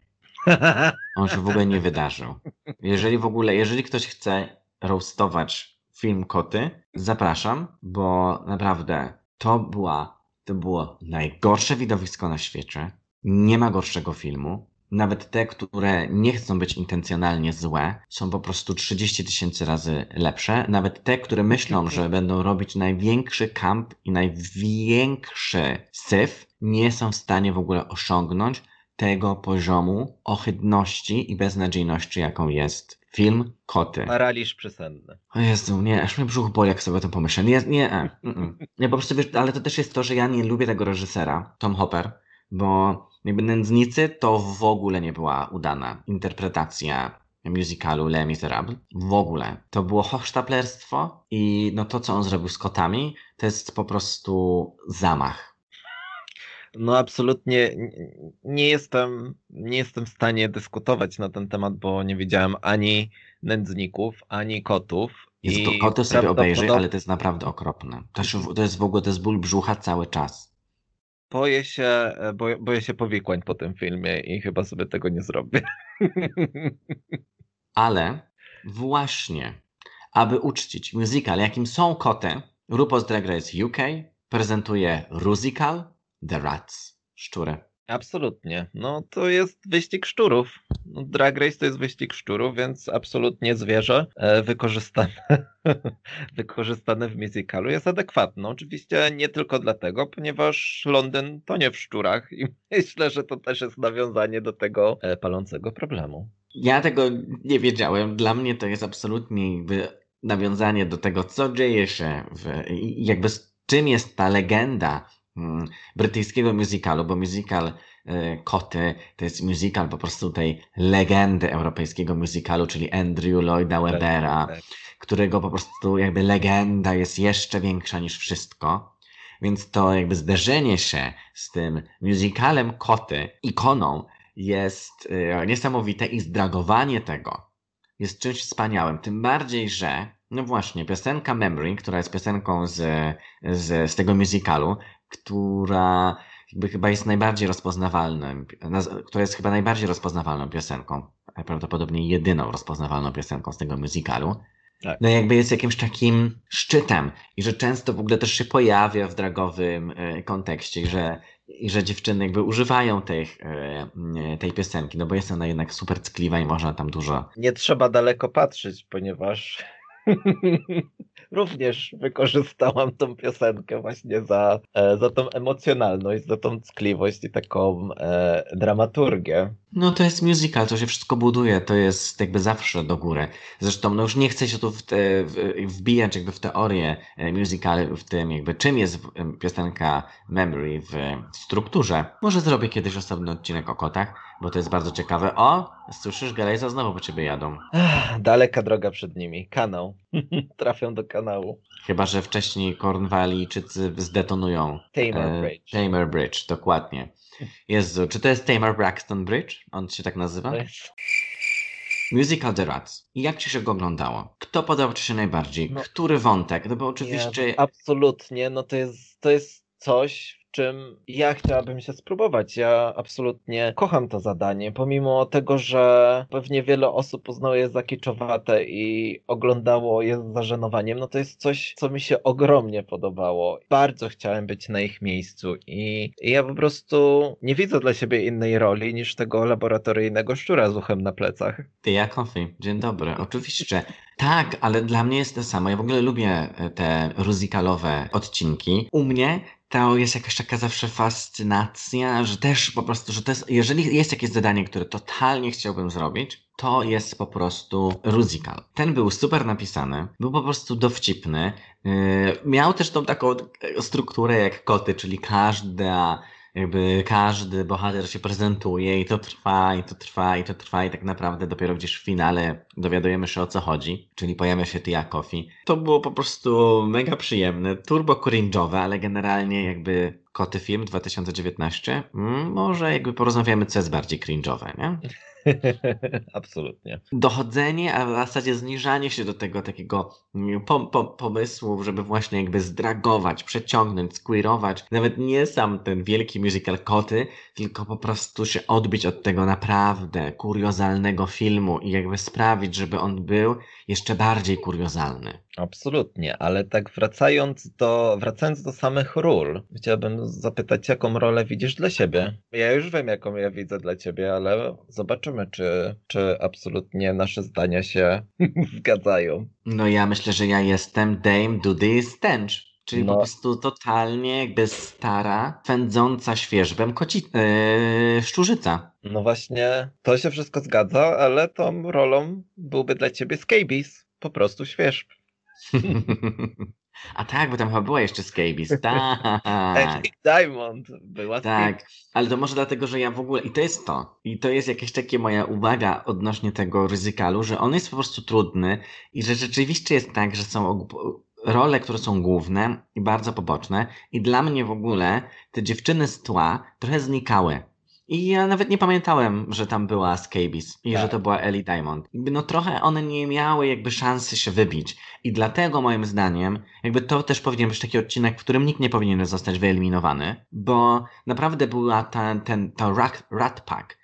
On się w ogóle nie wydarzył. Jeżeli w ogóle, jeżeli ktoś chce roastować film Koty, zapraszam, bo naprawdę to była, to było najgorsze widowisko na świecie. Nie ma gorszego filmu. nawet te, które nie chcą być intencjonalnie złe, są po prostu 30 tysięcy razy lepsze. Nawet te, które myślą, że będą robić największy kamp i największy syf, nie są w stanie w ogóle osiągnąć tego poziomu ohydności i beznadziejności, jaką jest film Koty. Paraliż przesenny. O Jezu, nie, aż mnie brzuch boli, jak sobie o tym pomyślę. Nie, nie, e, mm, mm. nie, po prostu wiesz, ale to też jest to, że ja nie lubię tego reżysera, Tom Hopper, bo jakby Nędznicy to w ogóle nie była udana interpretacja musicalu Les Miserables. W ogóle. To było hochsztaplerstwo i no to, co on zrobił z kotami, to jest po prostu zamach. No absolutnie nie jestem, nie jestem w stanie dyskutować na ten temat, bo nie widziałem ani nędzników, ani kotów. Jest to koty sobie obejrzy, ale to jest naprawdę okropne. To, to jest w ogóle to jest ból brzucha cały czas. Boję się, e, boję, boję się powikłań po tym filmie i chyba sobie tego nie zrobię. Ale właśnie, aby uczcić musical, jakim są koty, RuPaul's Drag Race UK prezentuje Rusical The Rats, szczury. Absolutnie. No to jest wyścig szczurów. No, Drag Race to jest wyścig szczurów, więc absolutnie zwierzę e, wykorzystane, wykorzystane w musicalu jest adekwatne. Oczywiście nie tylko dlatego, ponieważ Londyn to nie w szczurach i myślę, że to też jest nawiązanie do tego e, palącego problemu. Ja tego nie wiedziałem. Dla mnie to jest absolutnie jakby nawiązanie do tego, co dzieje się w, jakby czym jest ta legenda brytyjskiego musicalu, bo musical e, Koty to jest musical po prostu tej legendy europejskiego musicalu, czyli Andrew Lloyda tak, Webera, tak. którego po prostu jakby legenda jest jeszcze większa niż wszystko. Więc to jakby zderzenie się z tym musicalem Koty, ikoną, jest e, niesamowite i zdragowanie tego jest czymś wspaniałym. Tym bardziej, że no właśnie, piosenka Memory, która jest piosenką z, z, z tego musicalu, która jakby chyba jest najbardziej rozpoznawalną, która jest chyba najbardziej rozpoznawalną piosenką, prawdopodobnie jedyną rozpoznawalną piosenką z tego musicalu. Tak. No jakby jest jakimś takim szczytem i że często w ogóle też się pojawia w dragowym e, kontekście, że, i że dziewczyny jakby używają tej, e, tej piosenki, no bo jest ona jednak super ckliwa i można tam dużo... Nie trzeba daleko patrzeć, ponieważ również wykorzystałam tą piosenkę właśnie za, e, za tą emocjonalność, za tą ckliwość i taką e, dramaturgię. No to jest musical, to się wszystko buduje, to jest jakby zawsze do góry. Zresztą no już nie chcę się tu w te, w, wbijać jakby w teorię e, musical, w tym jakby czym jest piosenka Memory w strukturze. Może zrobię kiedyś osobny odcinek o kotach, bo to jest bardzo ciekawe. O, słyszysz, Galejza znowu po ciebie jadą. Ech, daleka droga przed nimi. Kanał. Trafią do kanału. Chyba, że wcześniej Cornwallijczycy zdetonują Tamer e, Bridge. Tamer Bridge, dokładnie. Jezu, czy to jest Tamer Braxton Bridge? On się tak nazywa? Musical The Rats. Jak ci się go oglądało? Kto podobał ci się najbardziej? No, Który wątek? No bo oczywiście... Nie, absolutnie, no to jest, to jest coś, czym ja chciałabym się spróbować. Ja absolutnie kocham to zadanie, pomimo tego, że pewnie wiele osób uznało je za kiczowate i oglądało je z zażenowaniem, no to jest coś, co mi się ogromnie podobało. Bardzo chciałem być na ich miejscu i, i ja po prostu nie widzę dla siebie innej roli niż tego laboratoryjnego szczura z uchem na plecach. Ty Jakowi, dzień dobry. Oczywiście. Tak, ale dla mnie jest to samo. Ja w ogóle lubię te ruzikalowe odcinki. U mnie to jest jakaś taka zawsze fascynacja, że też po prostu, że to jest, jeżeli jest jakieś zadanie, które totalnie chciałbym zrobić, to jest po prostu Rusical. Ten był super napisany, był po prostu dowcipny, yy, miał też tą taką strukturę jak koty, czyli każda jakby każdy bohater się prezentuje i to trwa, i to trwa, i to trwa i tak naprawdę dopiero gdzieś w finale dowiadujemy się o co chodzi, czyli pojawia się Tia Coffee. To było po prostu mega przyjemne, turbo cringe'owe, ale generalnie jakby Koty Film 2019, mm, może jakby porozmawiamy co jest bardziej cringe'owe, nie? Absolutnie. Dochodzenie, a w zasadzie zniżanie się do tego takiego mm, po, po, pomysłu, żeby właśnie jakby zdragować, przeciągnąć, squeerować. Nawet nie sam ten wielki musical koty, tylko po prostu się odbić od tego naprawdę kuriozalnego filmu i jakby sprawić, żeby on był jeszcze bardziej kuriozalny. Absolutnie, ale tak wracając do, wracając do samych ról, chciałbym zapytać, jaką rolę widzisz dla siebie? Ja już wiem, jaką ja widzę dla ciebie, ale zobaczymy, czy, czy absolutnie nasze zdania się zgadzają. No ja myślę, że ja jestem Dame Dudy Stench. Czyli no. po prostu totalnie jakby stara, pędząca świeżbem koci... Yy, szczurzyca. No właśnie, to się wszystko zgadza, ale tą rolą byłby dla ciebie Scabies. Po prostu świeżb. A tak, bo tam chyba była jeszcze Scabies. Tak. Diamond była Tak, ale to może dlatego, że ja w ogóle. I to jest to. I to jest jakaś takie moja uwaga odnośnie tego ryzykalu, że on jest po prostu trudny i że rzeczywiście jest tak, że są role, które są główne i bardzo poboczne. I dla mnie w ogóle te dziewczyny z tła trochę znikały. I ja nawet nie pamiętałem, że tam była Scabies i tak. że to była Ellie Diamond. No trochę one nie miały jakby szansy się wybić. I dlatego moim zdaniem, jakby to też powinien być taki odcinek, w którym nikt nie powinien zostać wyeliminowany, bo naprawdę była ta, ten, to rat, rat pack,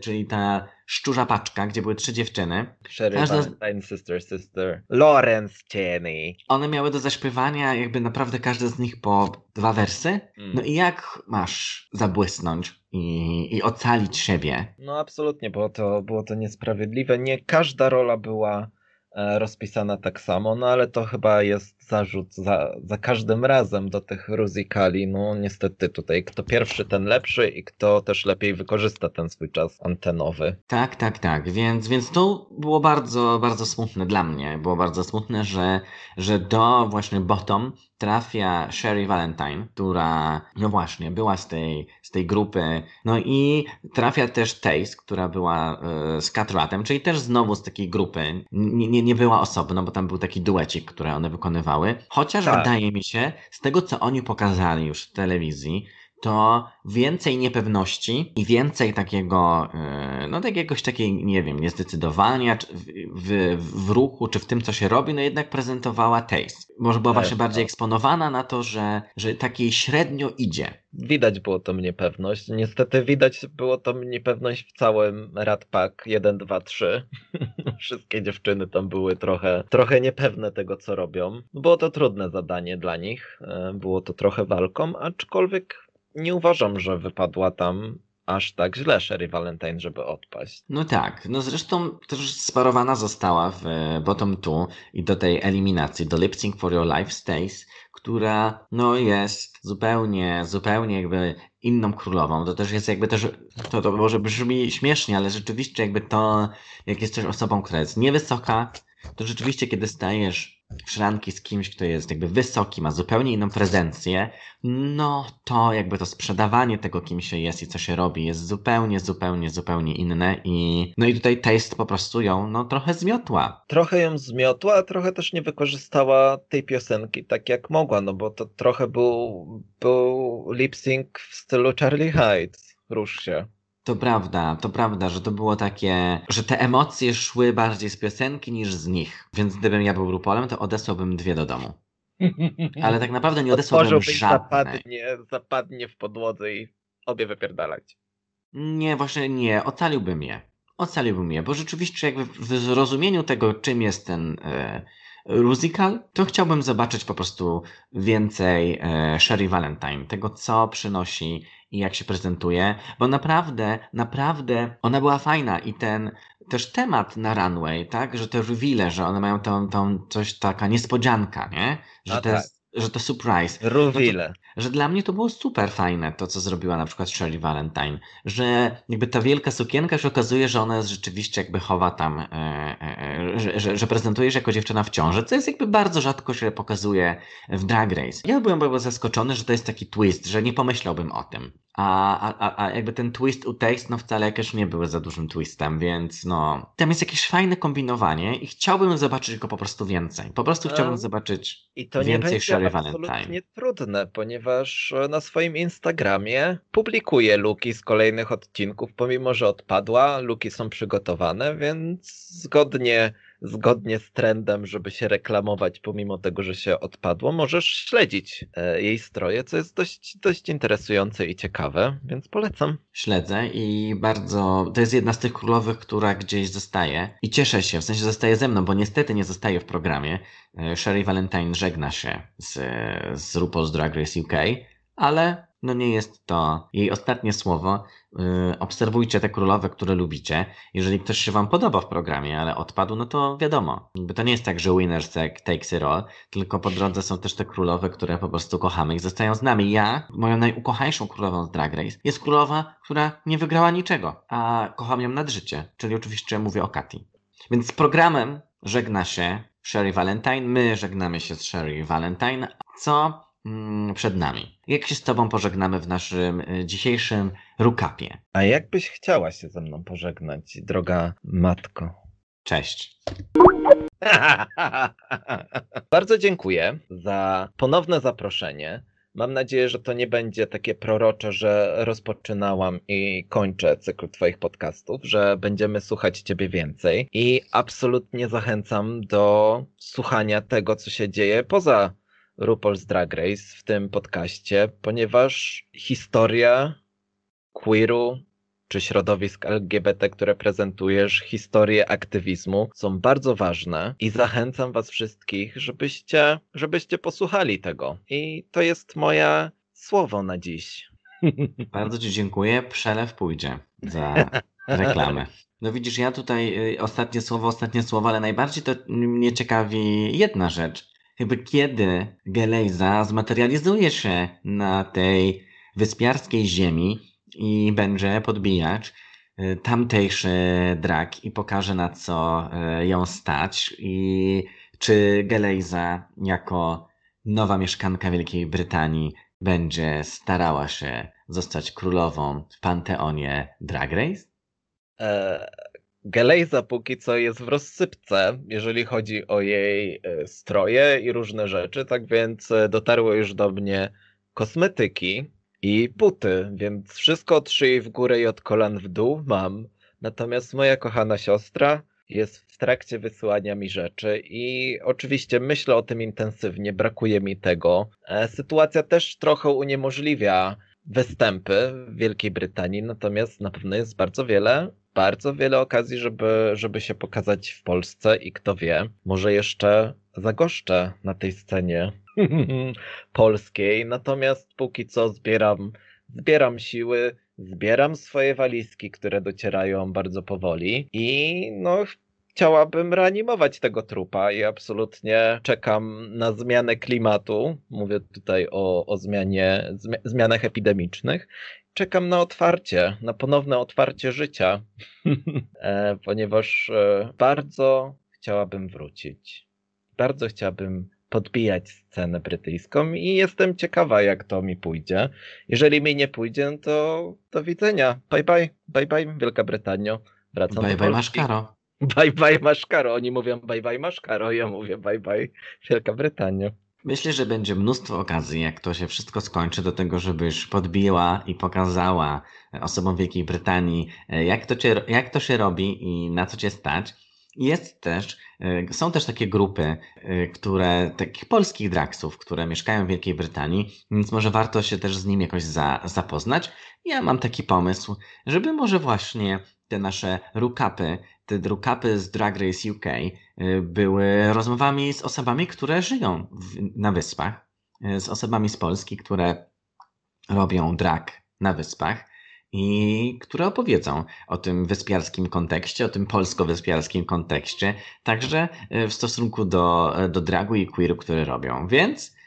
czyli ta szczurza paczka, gdzie były trzy dziewczyny. Sherry Każda... Valentine, Sister, Sister, Lawrence Cheney. One miały do zaśpiewania jakby naprawdę każda z nich po dwa wersy. Mm. No i jak masz zabłysnąć i, i ocalić siebie? No absolutnie, bo to, było to niesprawiedliwe. Nie każda rola była E, rozpisana tak samo, no ale to chyba jest zarzut za, za każdym razem do tych ruzikali. No niestety tutaj kto pierwszy, ten lepszy i kto też lepiej wykorzysta ten swój czas antenowy. Tak, tak, tak. Więc, więc to było bardzo, bardzo smutne dla mnie. Było bardzo smutne, że, że do właśnie bottom trafia Sherry Valentine, która, no właśnie, była z tej, z tej grupy. No i trafia też Taze, która była y, z Catratem, czyli też znowu z takiej grupy. Nie, nie, nie była osobno, bo tam był taki duecik, który one wykonywały. Chociaż tak. wydaje mi się, z tego co oni pokazali już w telewizji, to więcej niepewności i więcej takiego, e, no jakiegoś takiej, nie wiem, niezdecydowania w, w, w ruchu, czy w tym, co się robi, no jednak prezentowała Taste. Może była właśnie bardziej eksponowana na to, że, że takiej średnio idzie. Widać było tą niepewność. Niestety widać było tą niepewność w całym Rat Pack 1, 2, 3. Wszystkie dziewczyny tam były trochę, trochę niepewne tego, co robią. Było to trudne zadanie dla nich. E, było to trochę walką, aczkolwiek nie uważam, że wypadła tam aż tak źle Sherry Valentine, żeby odpaść. No tak, no zresztą też sparowana została w Bottom 2 i do tej eliminacji, do Lip Sync for Your Life Stays, która no jest zupełnie, zupełnie jakby inną królową. To też jest jakby też, to, to może brzmi śmiesznie, ale rzeczywiście jakby to, jak jesteś osobą, która jest niewysoka, to rzeczywiście kiedy stajesz szranki z kimś, kto jest jakby wysoki, ma zupełnie inną prezencję, no to jakby to sprzedawanie tego, kim się jest i co się robi, jest zupełnie, zupełnie, zupełnie inne i no i tutaj Taste po prostu ją no trochę zmiotła. Trochę ją zmiotła, a trochę też nie wykorzystała tej piosenki tak jak mogła, no bo to trochę był, był lip sync w stylu Charlie Heights. Rusz się. To prawda, to prawda, że to było takie, że te emocje szły bardziej z piosenki niż z nich. Więc gdybym ja był RuPaulem, to odesłałbym dwie do domu. Ale tak naprawdę nie odesłałbym żadnej. Zapadnie, zapadnie w podłodze i obie wypierdalać. Nie, właśnie nie, ocaliłbym je. Ocaliłbym je, bo rzeczywiście jakby w zrozumieniu tego, czym jest ten e, Rusical, to chciałbym zobaczyć po prostu więcej e, Sherry Valentine, tego co przynosi i jak się prezentuje, bo naprawdę, naprawdę ona była fajna i ten też temat na runway, tak, że te reveale, że one mają tą, tą coś taka niespodzianka, nie? Że A to tak. Że to surprise. Reveal. No że dla mnie to było super fajne, to co zrobiła na przykład Shirley Valentine, że jakby ta wielka sukienka się okazuje, że ona jest rzeczywiście jakby chowa tam, e, e, e że, że, że prezentujesz jako dziewczyna w ciąży, co jest jakby bardzo rzadko się pokazuje w Drag Race. Ja byłem bardzo zaskoczony, że to jest taki twist, że nie pomyślałbym o tym. A, a, a jakby ten twist u Taste, no wcale jakieś nie były za dużym twistem, więc no. Tam jest jakieś fajne kombinowanie i chciałbym zobaczyć go po prostu więcej. Po prostu chciałbym zobaczyć I to więcej nie Sherry Valentine. To absolutnie trudne, ponieważ na swoim Instagramie publikuje luki z kolejnych odcinków, pomimo że odpadła, luki są przygotowane, więc zgodnie zgodnie z trendem, żeby się reklamować, pomimo tego, że się odpadło, możesz śledzić e, jej stroje, co jest dość, dość interesujące i ciekawe, więc polecam. Śledzę i bardzo. To jest jedna z tych królowych, która gdzieś zostaje. I cieszę się, w sensie zostaje ze mną, bo niestety nie zostaje w programie. E, Sherry Valentine żegna się z, z RuPaul's Drag Race UK, ale no nie jest to jej ostatnie słowo. Yy, obserwujcie te królowe, które lubicie. Jeżeli ktoś się Wam podoba w programie, ale odpadł, no to wiadomo. Jakby to nie jest tak, że winners takes it all, tylko po drodze są też te królowe, które po prostu kochamy i zostają z nami. Ja, moją najukochańszą królową z Drag Race, jest królowa, która nie wygrała niczego, a kocham ją nad życie. Czyli oczywiście mówię o Kati. Więc z programem żegna się Sherry Valentine, my żegnamy się z Sherry Valentine, co przed nami. Jak się z Tobą pożegnamy w naszym y, dzisiejszym rukapie? A jak byś chciała się ze mną pożegnać, droga matko? Cześć. Bardzo dziękuję za ponowne zaproszenie. Mam nadzieję, że to nie będzie takie prorocze, że rozpoczynałam i kończę cykl Twoich podcastów, że będziemy słuchać Ciebie więcej. I absolutnie zachęcam do słuchania tego, co się dzieje poza RuPaul's Drag Race w tym podcaście, ponieważ historia queeru czy środowisk LGBT, które prezentujesz, historie aktywizmu są bardzo ważne i zachęcam was wszystkich, żebyście, żebyście posłuchali tego. I to jest moje słowo na dziś. Bardzo ci dziękuję. Przelew pójdzie za reklamę. No widzisz, ja tutaj y, ostatnie słowo, ostatnie słowo, ale najbardziej to mnie ciekawi jedna rzecz jakby kiedy Gelejza zmaterializuje się na tej wyspiarskiej ziemi i będzie podbijać y, tamtejszy drak i pokaże na co y, ją stać i czy Gelejza jako nowa mieszkanka Wielkiej Brytanii będzie starała się zostać królową w panteonie Drag Race? E, Gelejza póki co jest w rozsypce, jeżeli chodzi o jej e, stroje i różne rzeczy, tak więc e, dotarły już do mnie kosmetyki i buty, więc wszystko od szyi w górę i od kolan w dół mam. Natomiast moja kochana siostra jest w trakcie wysyłania mi rzeczy i oczywiście myślę o tym intensywnie, brakuje mi tego. E, sytuacja też trochę uniemożliwia występy w Wielkiej Brytanii, natomiast na pewno jest bardzo wiele bardzo wiele okazji, żeby, żeby się pokazać w Polsce i kto wie, może jeszcze zagoszczę na tej scenie polskiej. Natomiast póki co zbieram, zbieram siły, zbieram swoje walizki, które docierają bardzo powoli i no chciałabym reanimować tego trupa i absolutnie czekam na zmianę klimatu. Mówię tutaj o, o zmianie, zmianach epidemicznych czekam na otwarcie, na ponowne otwarcie życia, e, ponieważ e, bardzo chciałabym wrócić. Bardzo chciałabym podbijać scenę brytyjską i jestem ciekawa, jak to mi pójdzie. Jeżeli mi nie pójdzie, to do widzenia. Bye bye, bye bye Wielka Brytanio. Wracam bye do bye Maszkaro. Bye bye Maszkaro. Oni mówią bye bye Maszkaro, ja mówię bye bye Wielka Brytanio. Myślę, że będzie mnóstwo okazji, jak to się wszystko skończy, do tego, żebyś podbiła i pokazała osobom Wielkiej Brytanii, e, jak to, cię, jak to się robi i na co cię stać. Jest też, e, są też takie grupy, e, które, takich polskich draksów, które mieszkają w Wielkiej Brytanii, więc może warto się też z nim jakoś za, zapoznać. Ja mam taki pomysł, żeby może właśnie te nasze rukapy te drukapy z Drag Race UK y, były rozmowami z osobami, które żyją w, na wyspach, y, z osobami z Polski, które robią drag na wyspach i które opowiedzą o tym wyspiarskim kontekście, o tym polsko-wyspiarskim kontekście, także y, w stosunku do, do dragu i queeru, które robią. Więc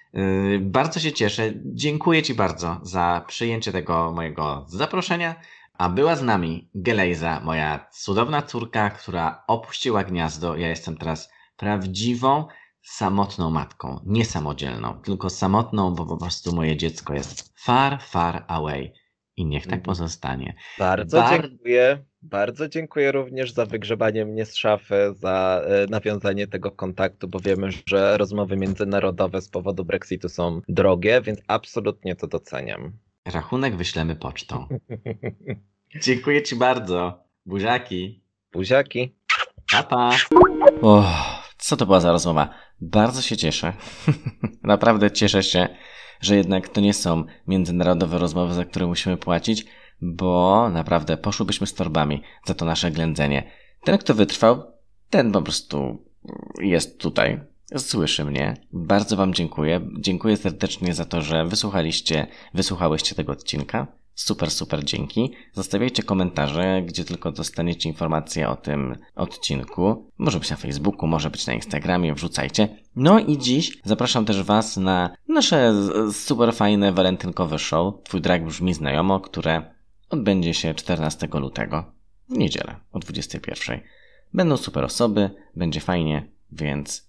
bardzo się cieszę. Dziękuję Ci bardzo za przyjęcie tego mojego zaproszenia. A była z nami Gelejza, moja cudowna córka, która opuściła gniazdo. Ja jestem teraz prawdziwą, samotną matką. Nie samodzielną, tylko samotną, bo po prostu moje dziecko jest far, far away. I niech tak mhm. pozostanie. Bardzo Bar... dziękuję. Bardzo dziękuję również za wygrzebanie mnie z szafy, za e, nawiązanie tego kontaktu, bo wiemy, że rozmowy międzynarodowe z powodu Brexitu są drogie, więc absolutnie to doceniam. Rachunek wyślemy pocztą. Dziękuję Ci bardzo. Buziaki. Buziaki. Pa, pa. O, co to była za rozmowa? Bardzo się cieszę. Naprawdę cieszę się, że jednak to nie są międzynarodowe rozmowy, za które musimy płacić, bo naprawdę poszłybyśmy z torbami za to nasze ględzenie. Ten, kto wytrwał, ten po prostu jest tutaj. Słyszy mnie. Bardzo Wam dziękuję. Dziękuję serdecznie za to, że wysłuchaliście, wysłuchałyście tego odcinka. Super, super dzięki. Zostawiajcie komentarze, gdzie tylko dostaniecie informacje o tym odcinku. Może być na Facebooku, może być na Instagramie, wrzucajcie. No i dziś zapraszam też Was na nasze super fajne walentynkowe show Twój drag brzmi znajomo, które odbędzie się 14 lutego w niedzielę o 21. Będą super osoby, będzie fajnie, więc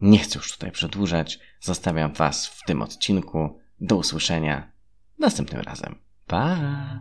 nie chcę już tutaj przedłużać. Zostawiam Was w tym odcinku. Do usłyszenia następnym razem. Bye.